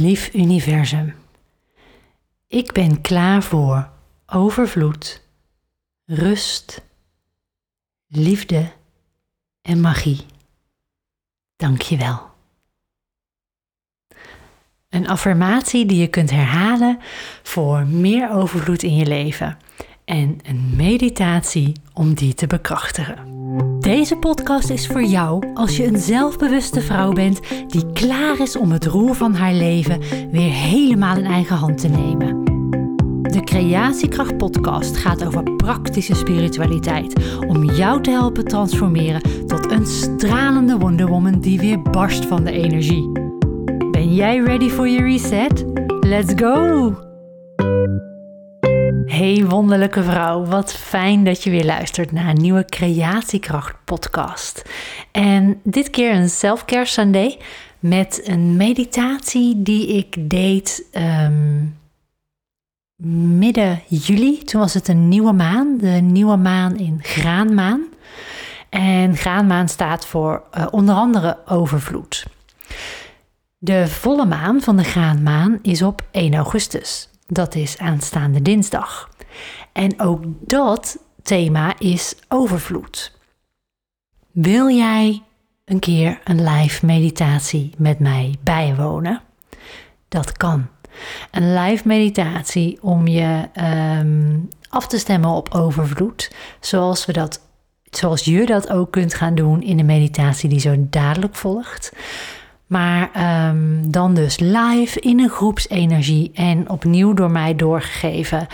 Lief universum, ik ben klaar voor overvloed, rust, liefde en magie. Dank je wel. Een affirmatie die je kunt herhalen voor meer overvloed in je leven en een meditatie om die te bekrachtigen. Deze podcast is voor jou als je een zelfbewuste vrouw bent die klaar is om het roer van haar leven weer helemaal in eigen hand te nemen. De Creatiekracht Podcast gaat over praktische spiritualiteit om jou te helpen transformeren tot een stralende Wonder Woman die weer barst van de energie. Ben jij ready for your reset? Let's go! Hey wonderlijke vrouw, wat fijn dat je weer luistert naar een nieuwe Creatiekracht podcast. En dit keer een Selfcare Sunday met een meditatie die ik deed ehm, midden juli. Toen was het een nieuwe maan, de nieuwe maan in graanmaan. En graanmaan staat voor uh, onder andere overvloed. De volle maan van de graanmaan is op 1 augustus. Dat is aanstaande dinsdag. En ook dat thema is overvloed. Wil jij een keer een live meditatie met mij bijwonen? Dat kan. Een live meditatie om je um, af te stemmen op overvloed, zoals we dat, zoals je dat ook kunt gaan doen in de meditatie die zo dadelijk volgt. Maar um, dan dus live in een groepsenergie en opnieuw door mij doorgegeven.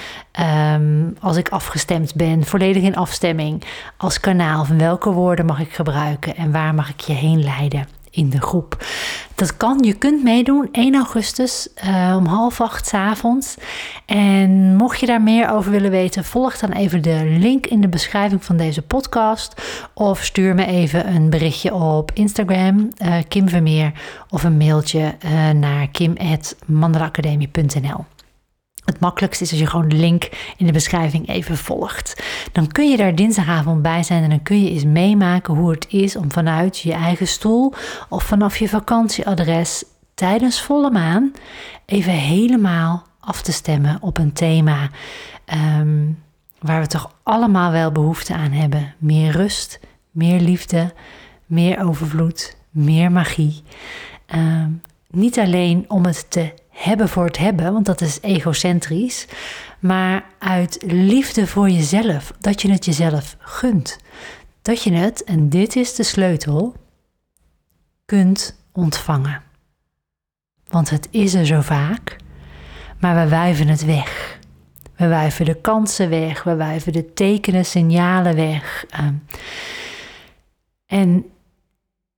Um, als ik afgestemd ben, volledig in afstemming als kanaal van welke woorden mag ik gebruiken en waar mag ik je heen leiden in de groep. Dat kan, je kunt meedoen 1 augustus uh, om half acht s avonds. En mocht je daar meer over willen weten, volg dan even de link in de beschrijving van deze podcast. Of stuur me even een berichtje op Instagram, uh, Kim Vermeer, of een mailtje uh, naar kim.mandelaacademie.nl. Het makkelijkste is als je gewoon de link in de beschrijving even volgt. Dan kun je daar dinsdagavond bij zijn en dan kun je eens meemaken hoe het is om vanuit je eigen stoel of vanaf je vakantieadres tijdens volle maan even helemaal af te stemmen op een thema um, waar we toch allemaal wel behoefte aan hebben. Meer rust, meer liefde, meer overvloed, meer magie. Um, niet alleen om het te hebben voor het hebben, want dat is egocentrisch, maar uit liefde voor jezelf, dat je het jezelf gunt. Dat je het, en dit is de sleutel, kunt ontvangen. Want het is er zo vaak, maar we wuiven het weg. We wuiven de kansen weg, we wuiven de tekenen, signalen weg. Ehm, en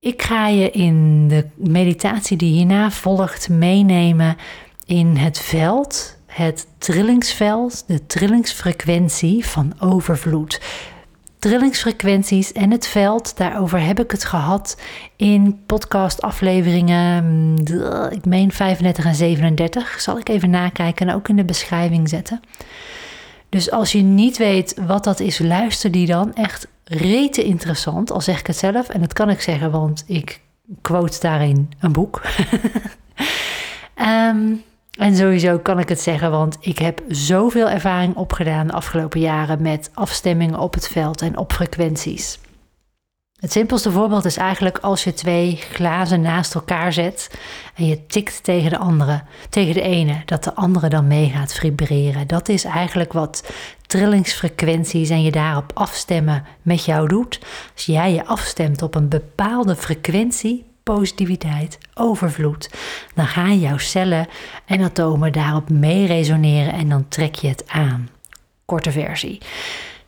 ik ga je in de meditatie die hierna volgt meenemen in het veld, het trillingsveld, de trillingsfrequentie van overvloed. Trillingsfrequenties en het veld, daarover heb ik het gehad in podcastafleveringen, mm, ik meen 35 en 37. Zal ik even nakijken en ook in de beschrijving zetten. Dus als je niet weet wat dat is, luister die dan echt rete interessant, al zeg ik het zelf. En dat kan ik zeggen, want ik quote daarin een boek. um, en sowieso kan ik het zeggen, want ik heb zoveel ervaring opgedaan de afgelopen jaren met afstemmingen op het veld en op frequenties. Het simpelste voorbeeld is eigenlijk als je twee glazen naast elkaar zet en je tikt tegen de andere, tegen de ene, dat de andere dan mee gaat vibreren. Dat is eigenlijk wat trillingsfrequenties en je daarop afstemmen met jou doet. Als jij je afstemt op een bepaalde frequentie, positiviteit, overvloed, dan gaan jouw cellen en atomen daarop mee resoneren en dan trek je het aan. Korte versie.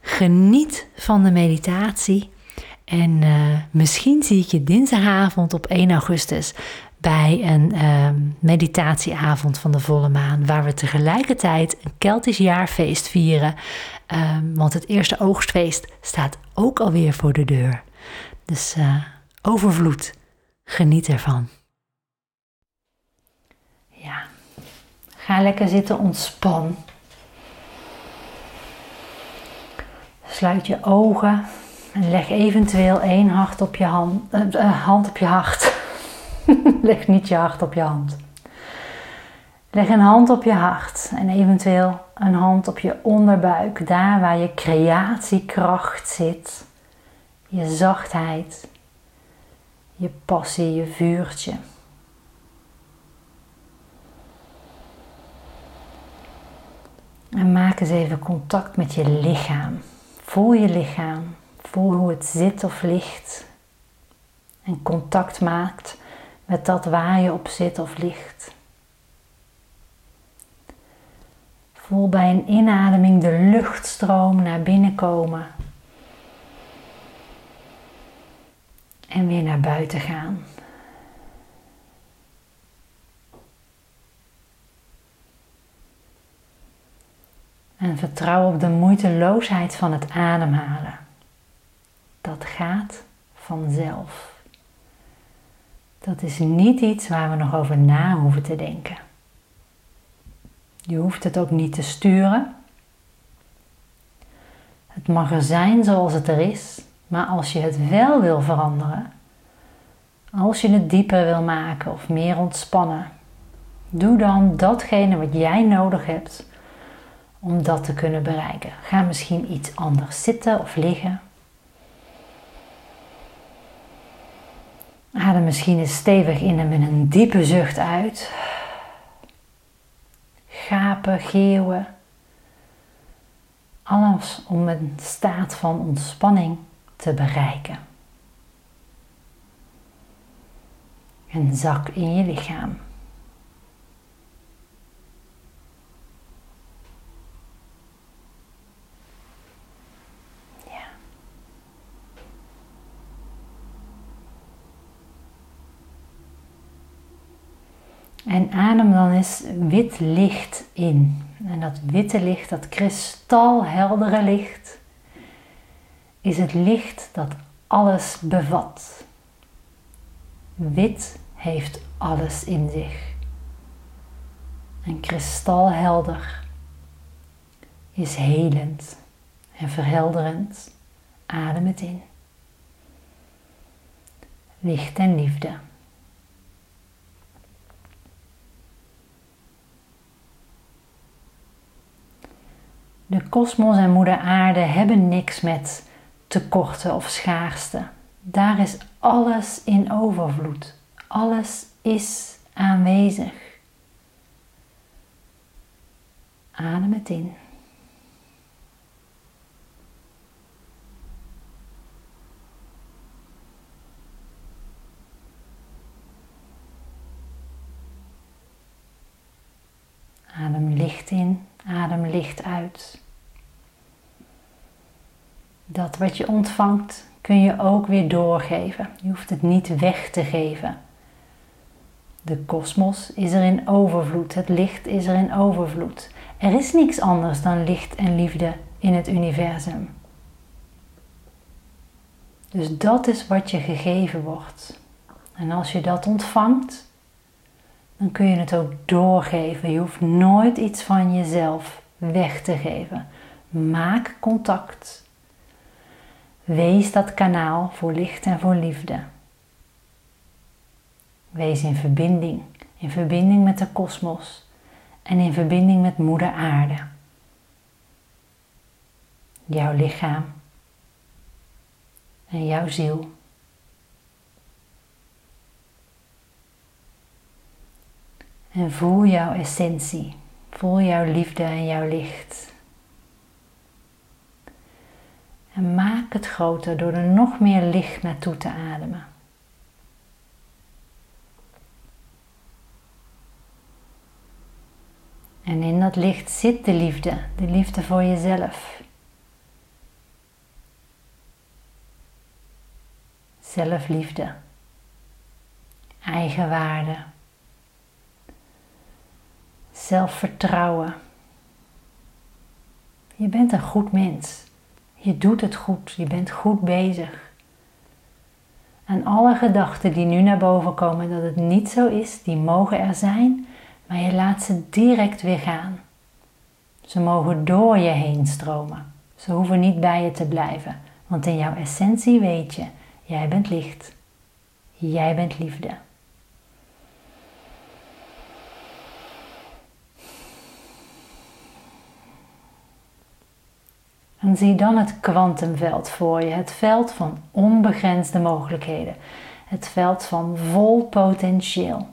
Geniet van de meditatie en uh, misschien zie ik je dinsdagavond op 1 augustus bij een uh, meditatieavond van de volle maan, waar we tegelijkertijd een Keltisch jaarfeest vieren. Uh, want het eerste oogstfeest staat ook alweer voor de deur. Dus uh, overvloed, geniet ervan. Ja, ga lekker zitten, ontspan. Sluit je ogen. En leg eventueel één hart op je hand, uh, hand op je hart. leg niet je hart op je hand. Leg een hand op je hart en eventueel een hand op je onderbuik, daar waar je creatiekracht zit, je zachtheid, je passie, je vuurtje. En maak eens even contact met je lichaam. Voel je lichaam. Voel hoe het zit of ligt. En contact maakt met dat waar je op zit of ligt. Voel bij een inademing de luchtstroom naar binnen komen. En weer naar buiten gaan. En vertrouw op de moeiteloosheid van het ademhalen. Dat gaat vanzelf. Dat is niet iets waar we nog over na hoeven te denken. Je hoeft het ook niet te sturen. Het mag er zijn zoals het er is, maar als je het wel wil veranderen, als je het dieper wil maken of meer ontspannen, doe dan datgene wat jij nodig hebt om dat te kunnen bereiken. Ga misschien iets anders zitten of liggen. Adem misschien eens stevig in en met een diepe zucht uit. Gapen, geeuwen. Alles om een staat van ontspanning te bereiken. En zak in je lichaam. En adem dan eens wit licht in. En dat witte licht, dat kristalheldere licht, is het licht dat alles bevat. Wit heeft alles in zich. En kristalhelder is helend en verhelderend. Adem het in. Licht en liefde. De kosmos en moeder aarde hebben niks met tekorten of schaarste. Daar is alles in overvloed. Alles is aanwezig. Adem het in. Adem licht in, adem licht uit. Dat wat je ontvangt kun je ook weer doorgeven. Je hoeft het niet weg te geven. De kosmos is er in overvloed, het licht is er in overvloed. Er is niks anders dan licht en liefde in het universum. Dus dat is wat je gegeven wordt. En als je dat ontvangt, dan kun je het ook doorgeven. Je hoeft nooit iets van jezelf weg te geven. Maak contact. Wees dat kanaal voor licht en voor liefde. Wees in verbinding, in verbinding met de kosmos en in verbinding met Moeder Aarde. Jouw lichaam en jouw ziel. En voel jouw essentie. Voel jouw liefde en jouw licht. En maak het groter door er nog meer licht naartoe te ademen. En in dat licht zit de liefde, de liefde voor jezelf. Zelfliefde, eigenwaarde zelfvertrouwen. Je bent een goed mens. Je doet het goed. Je bent goed bezig. En alle gedachten die nu naar boven komen dat het niet zo is, die mogen er zijn, maar je laat ze direct weer gaan. Ze mogen door je heen stromen. Ze hoeven niet bij je te blijven, want in jouw essentie weet je, jij bent licht. Jij bent liefde. En zie dan het kwantumveld voor je, het veld van onbegrensde mogelijkheden, het veld van vol potentieel.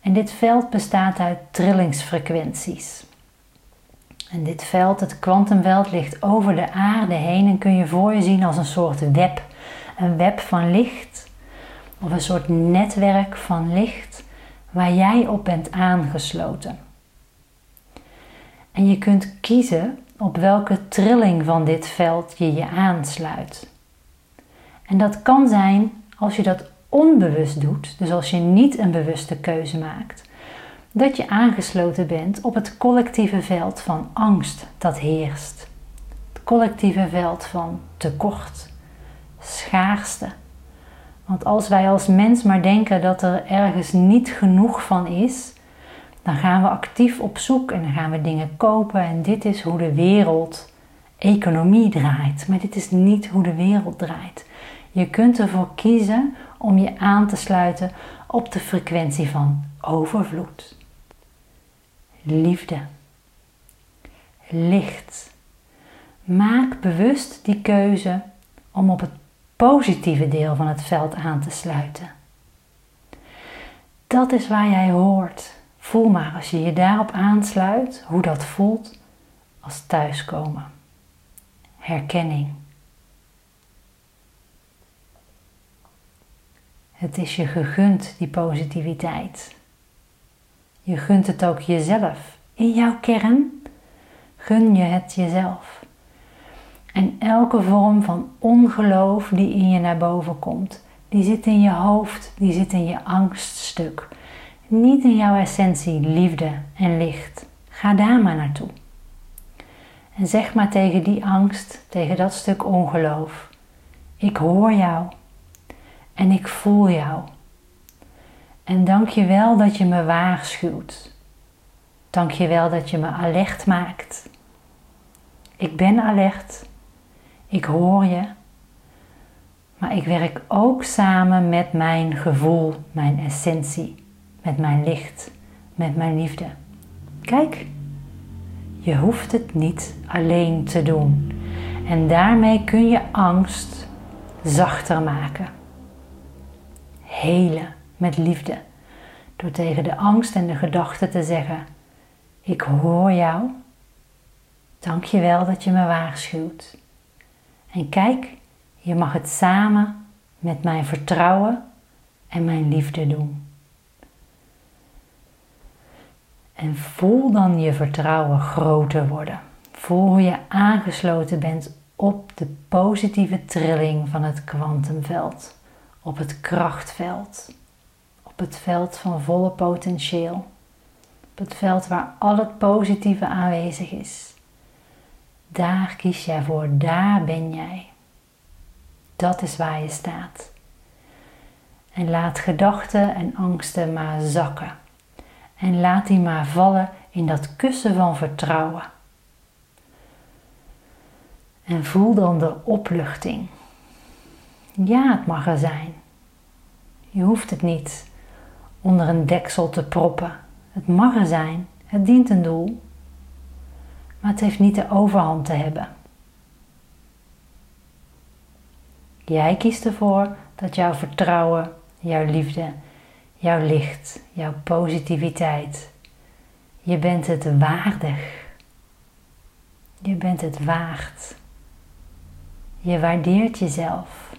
En dit veld bestaat uit trillingsfrequenties. En dit veld, het kwantumveld, ligt over de aarde heen en kun je voor je zien als een soort web. Een web van licht of een soort netwerk van licht waar jij op bent aangesloten. En je kunt kiezen op welke trilling van dit veld je je aansluit. En dat kan zijn als je dat onbewust doet, dus als je niet een bewuste keuze maakt, dat je aangesloten bent op het collectieve veld van angst dat heerst. Het collectieve veld van tekort, schaarste. Want als wij als mens maar denken dat er ergens niet genoeg van is, dan gaan we actief op zoek en dan gaan we dingen kopen. En dit is hoe de wereld, economie draait. Maar dit is niet hoe de wereld draait. Je kunt ervoor kiezen om je aan te sluiten op de frequentie van overvloed, liefde, licht. Maak bewust die keuze om op het positieve deel van het veld aan te sluiten. Dat is waar jij hoort. Voel maar als je je daarop aansluit hoe dat voelt als thuiskomen. Herkenning. Het is je gegund, die positiviteit. Je gunt het ook jezelf. In jouw kern gun je het jezelf. En elke vorm van ongeloof die in je naar boven komt, die zit in je hoofd, die zit in je angststuk. Niet in jouw essentie, liefde en licht. Ga daar maar naartoe. En zeg maar tegen die angst, tegen dat stuk ongeloof: Ik hoor jou en ik voel jou. En dank je wel dat je me waarschuwt. Dank je wel dat je me alert maakt. Ik ben alert. Ik hoor je. Maar ik werk ook samen met mijn gevoel, mijn essentie, met mijn licht, met mijn liefde. Kijk, je hoeft het niet alleen te doen. En daarmee kun je angst zachter maken helen met liefde. Door tegen de angst en de gedachten te zeggen: Ik hoor jou. Dank je wel dat je me waarschuwt. En kijk, je mag het samen met mijn vertrouwen en mijn liefde doen. En voel dan je vertrouwen groter worden. Voel hoe je aangesloten bent op de positieve trilling van het kwantumveld op het krachtveld, op het veld van volle potentieel, op het veld waar al het positieve aanwezig is. Daar kies jij voor, daar ben jij. Dat is waar je staat. En laat gedachten en angsten maar zakken. En laat die maar vallen in dat kussen van vertrouwen. En voel dan de opluchting ja, het mag er zijn. Je hoeft het niet onder een deksel te proppen. Het mag er zijn. Het dient een doel. Maar het heeft niet de overhand te hebben. Jij kiest ervoor dat jouw vertrouwen, jouw liefde, jouw licht, jouw positiviteit, je bent het waardig. Je bent het waard. Je waardeert jezelf.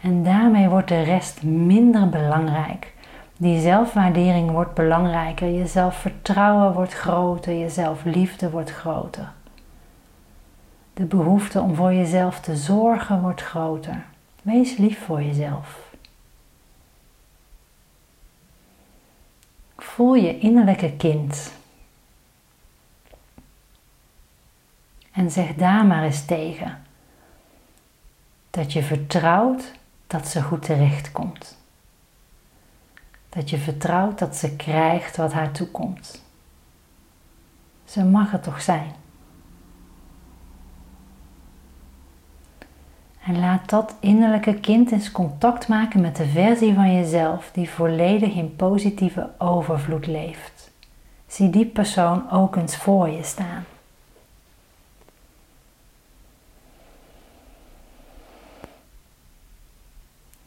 En daarmee wordt de rest minder belangrijk. Die zelfwaardering wordt belangrijker, je zelfvertrouwen wordt groter, je zelfliefde wordt groter. De behoefte om voor jezelf te zorgen wordt groter. Wees lief voor jezelf. Voel je innerlijke kind. En zeg daar maar eens tegen dat je vertrouwt dat ze goed terecht komt. Dat je vertrouwt dat ze krijgt wat haar toekomt. Ze mag het toch zijn. En laat dat innerlijke kind eens contact maken met de versie van jezelf die volledig in positieve overvloed leeft. Zie die persoon ook eens voor je staan.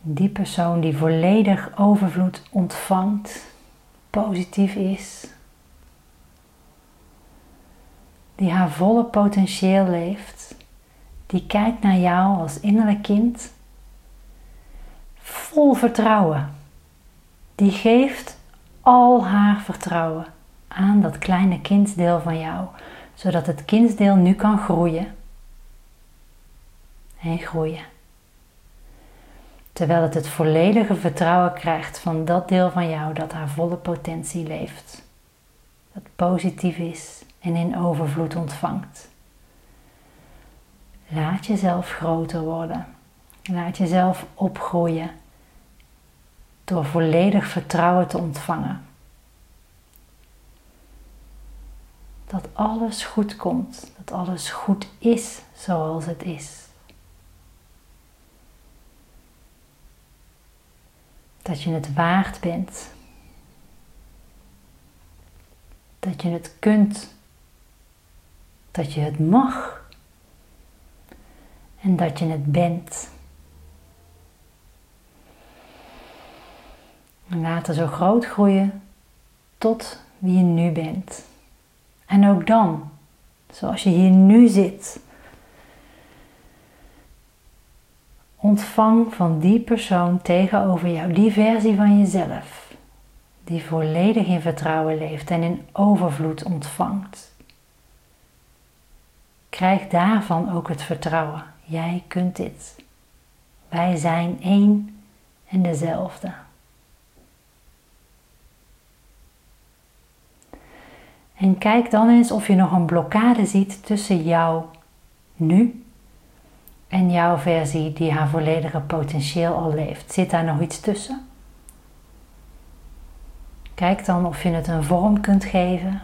Die persoon die volledig overvloed ontvangt, positief is, die haar volle potentieel leeft die kijkt naar jou als innerlijk kind vol vertrouwen. Die geeft al haar vertrouwen aan dat kleine kindsdeel van jou, zodat het kindsdeel nu kan groeien en groeien. Terwijl het het volledige vertrouwen krijgt van dat deel van jou dat haar volle potentie leeft. Dat positief is en in overvloed ontvangt. Laat jezelf groter worden. Laat jezelf opgroeien door volledig vertrouwen te ontvangen. Dat alles goed komt, dat alles goed is zoals het is. Dat je het waard bent. Dat je het kunt. Dat je het mag. En dat je het bent. En laten zo groot groeien tot wie je nu bent. En ook dan, zoals je hier nu zit, ontvang van die persoon tegenover jou, die versie van jezelf, die volledig in vertrouwen leeft en in overvloed ontvangt. Krijg daarvan ook het vertrouwen. Jij kunt dit. Wij zijn één en dezelfde. En kijk dan eens of je nog een blokkade ziet tussen jou nu en jouw versie die haar volledige potentieel al leeft. Zit daar nog iets tussen? Kijk dan of je het een vorm kunt geven.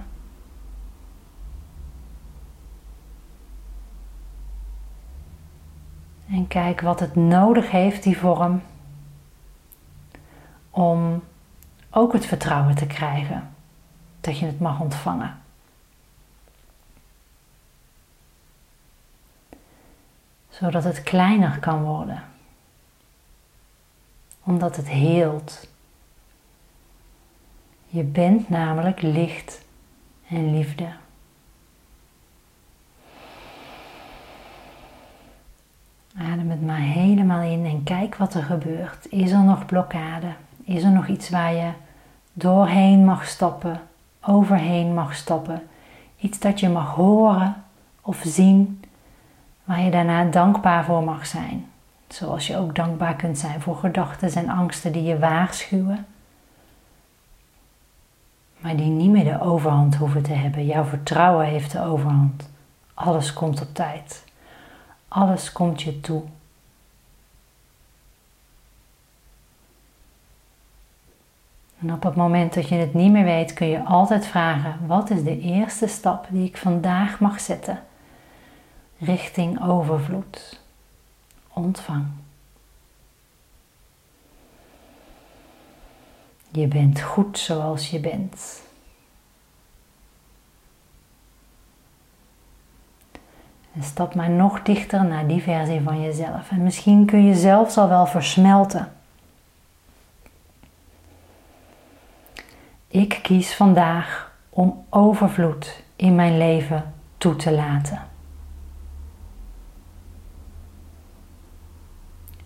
En kijk wat het nodig heeft, die vorm, om ook het vertrouwen te krijgen dat je het mag ontvangen. Zodat het kleiner kan worden. Omdat het heelt. Je bent namelijk licht en liefde. Adem het maar helemaal in en kijk wat er gebeurt. Is er nog blokkade? Is er nog iets waar je doorheen mag stappen? overheen mag stappen. Iets dat je mag horen of zien, waar je daarna dankbaar voor mag zijn. Zoals je ook dankbaar kunt zijn voor gedachten en angsten die je waarschuwen, maar die niet meer de overhand hoeven te hebben. Jouw vertrouwen heeft de overhand. Alles komt op tijd. Alles komt je toe. En op het moment dat je het niet meer weet, kun je altijd vragen: wat is de eerste stap die ik vandaag mag zetten richting overvloed? Ontvang. Je bent goed zoals je bent. En stap maar nog dichter naar die versie van jezelf. En misschien kun je zelfs al wel versmelten Ik kies vandaag om overvloed in mijn leven toe te laten.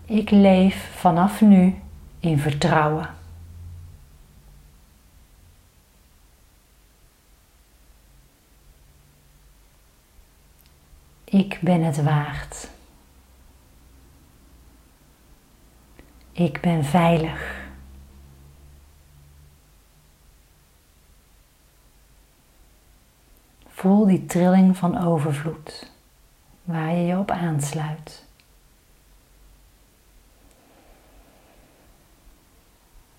Ik leef vanaf nu in vertrouwen. Ik ben het waard. Ik ben veilig. Voel die trilling van overvloed waar je je op aansluit.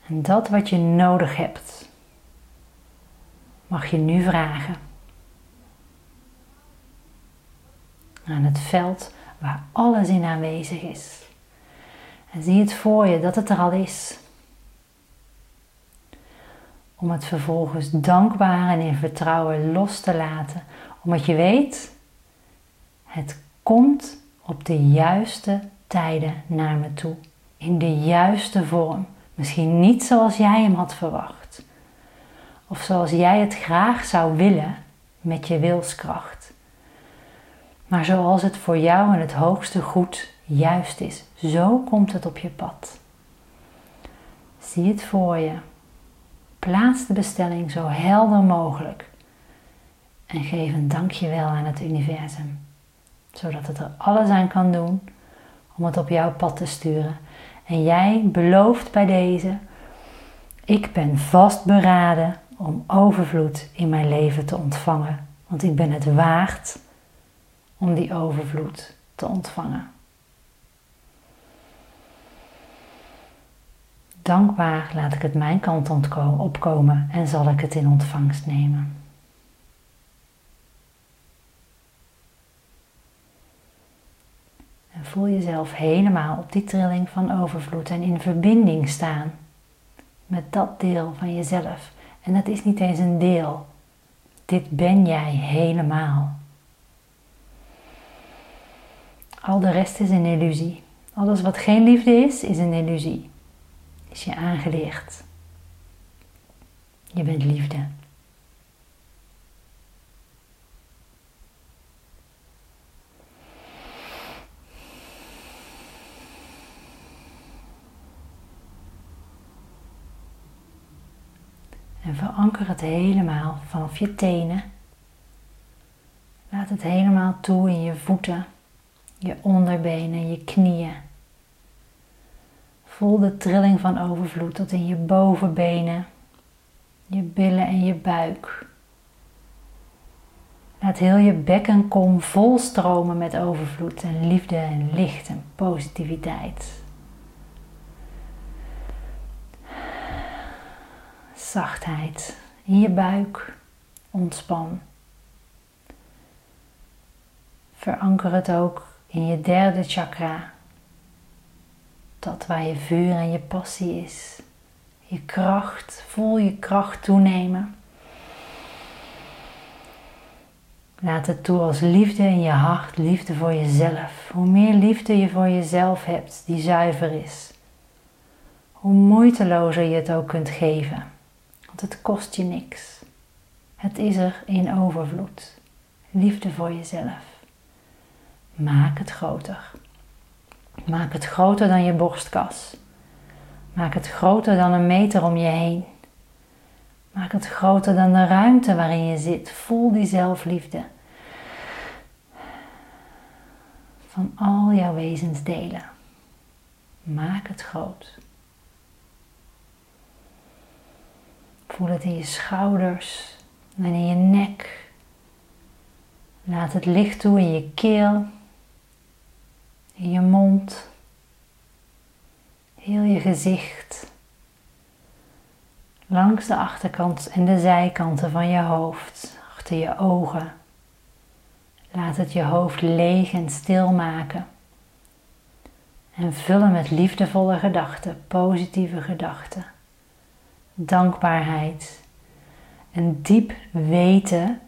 En dat wat je nodig hebt, mag je nu vragen. Aan het veld waar alles in aanwezig is. En zie het voor je dat het er al is om het vervolgens dankbaar en in vertrouwen los te laten, omdat je weet, het komt op de juiste tijden naar me toe, in de juiste vorm. Misschien niet zoals jij hem had verwacht. Of zoals jij het graag zou willen met je wilskracht. Maar zoals het voor jou en het hoogste goed juist is. Zo komt het op je pad. Zie het voor je. Plaats de bestelling zo helder mogelijk. En geef een dankjewel aan het universum. Zodat het er alles aan kan doen om het op jouw pad te sturen. En jij belooft bij deze: ik ben vastberaden om overvloed in mijn leven te ontvangen. Want ik ben het waard om die overvloed te ontvangen. Dankbaar laat ik het mijn kant opkomen en zal ik het in ontvangst nemen. En voel jezelf helemaal op die trilling van overvloed en in verbinding staan met dat deel van jezelf. En dat is niet eens een deel. Dit ben jij helemaal. Al de rest is een illusie. Alles wat geen liefde is, is een illusie. Is je aangeleerd. Je bent liefde. En veranker het helemaal vanaf je tenen. Laat het helemaal toe in je voeten, je onderbenen, je knieën. Voel de trilling van overvloed tot in je bovenbenen, je billen en je buik. Laat heel je bekkenkom volstromen met overvloed en liefde en licht en positiviteit. zachtheid in je buik. Ontspan. Veranker het ook in je derde chakra. Dat waar je vuur en je passie is. Je kracht, voel je kracht toenemen. Laat het toe als liefde in je hart, liefde voor jezelf. Hoe meer liefde je voor jezelf hebt, die zuiver is, hoe moeitelozer je het ook kunt geven. Want het kost je niks. Het is er in overvloed. Liefde voor jezelf. Maak het groter. Maak het groter dan je borstkas. Maak het groter dan een meter om je heen. Maak het groter dan de ruimte waarin je zit. Voel die zelfliefde. Van al jouw wezensdelen. Maak het groot. Voel het in je schouders en in je nek. Laat het licht toe in je keel, in je mond, heel je gezicht, langs de achterkant en de zijkanten van je hoofd, achter je ogen. Laat het je hoofd leeg en stil maken. En vullen met liefdevolle gedachten, positieve gedachten dankbaarheid, een diep weten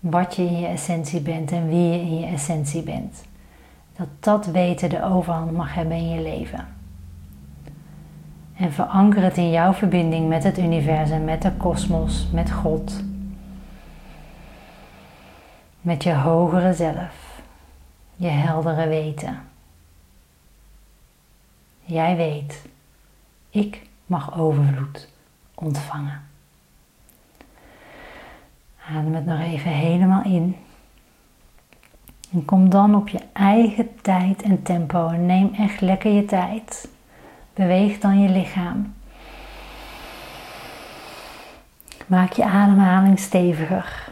wat je in je essentie bent en wie je in je essentie bent. Dat dat weten de overhand mag hebben in je leven. En veranker het in jouw verbinding met het universum, met de kosmos, met God. Met je hogere zelf, je heldere weten. Jij weet, ik mag overvloed ontvangen. Adem het nog even helemaal in. En kom dan op je eigen tijd en tempo neem echt lekker je tijd. Beweeg dan je lichaam. Maak je ademhaling steviger.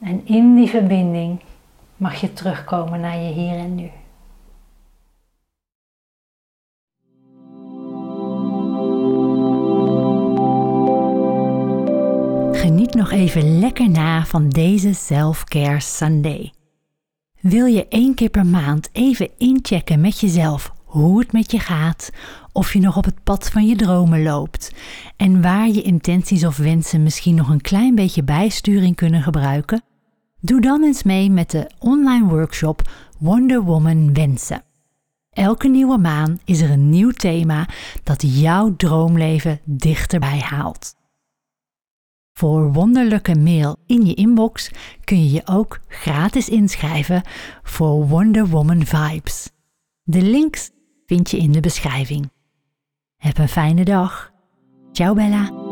En in die verbinding mag je terugkomen naar je hier en nu. Geniet nog even lekker na van deze Self-Care Sunday. Wil je één keer per maand even inchecken met jezelf hoe het met je gaat, of je nog op het pad van je dromen loopt en waar je intenties of wensen misschien nog een klein beetje bijsturing kunnen gebruiken? Doe dan eens mee met de online workshop Wonder Woman Wensen. Elke nieuwe maan is er een nieuw thema dat jouw droomleven dichterbij haalt. Voor wonderlijke mail in je inbox kun je je ook gratis inschrijven voor Wonder Woman Vibes. De links vind je in de beschrijving. Heb een fijne dag. Ciao Bella.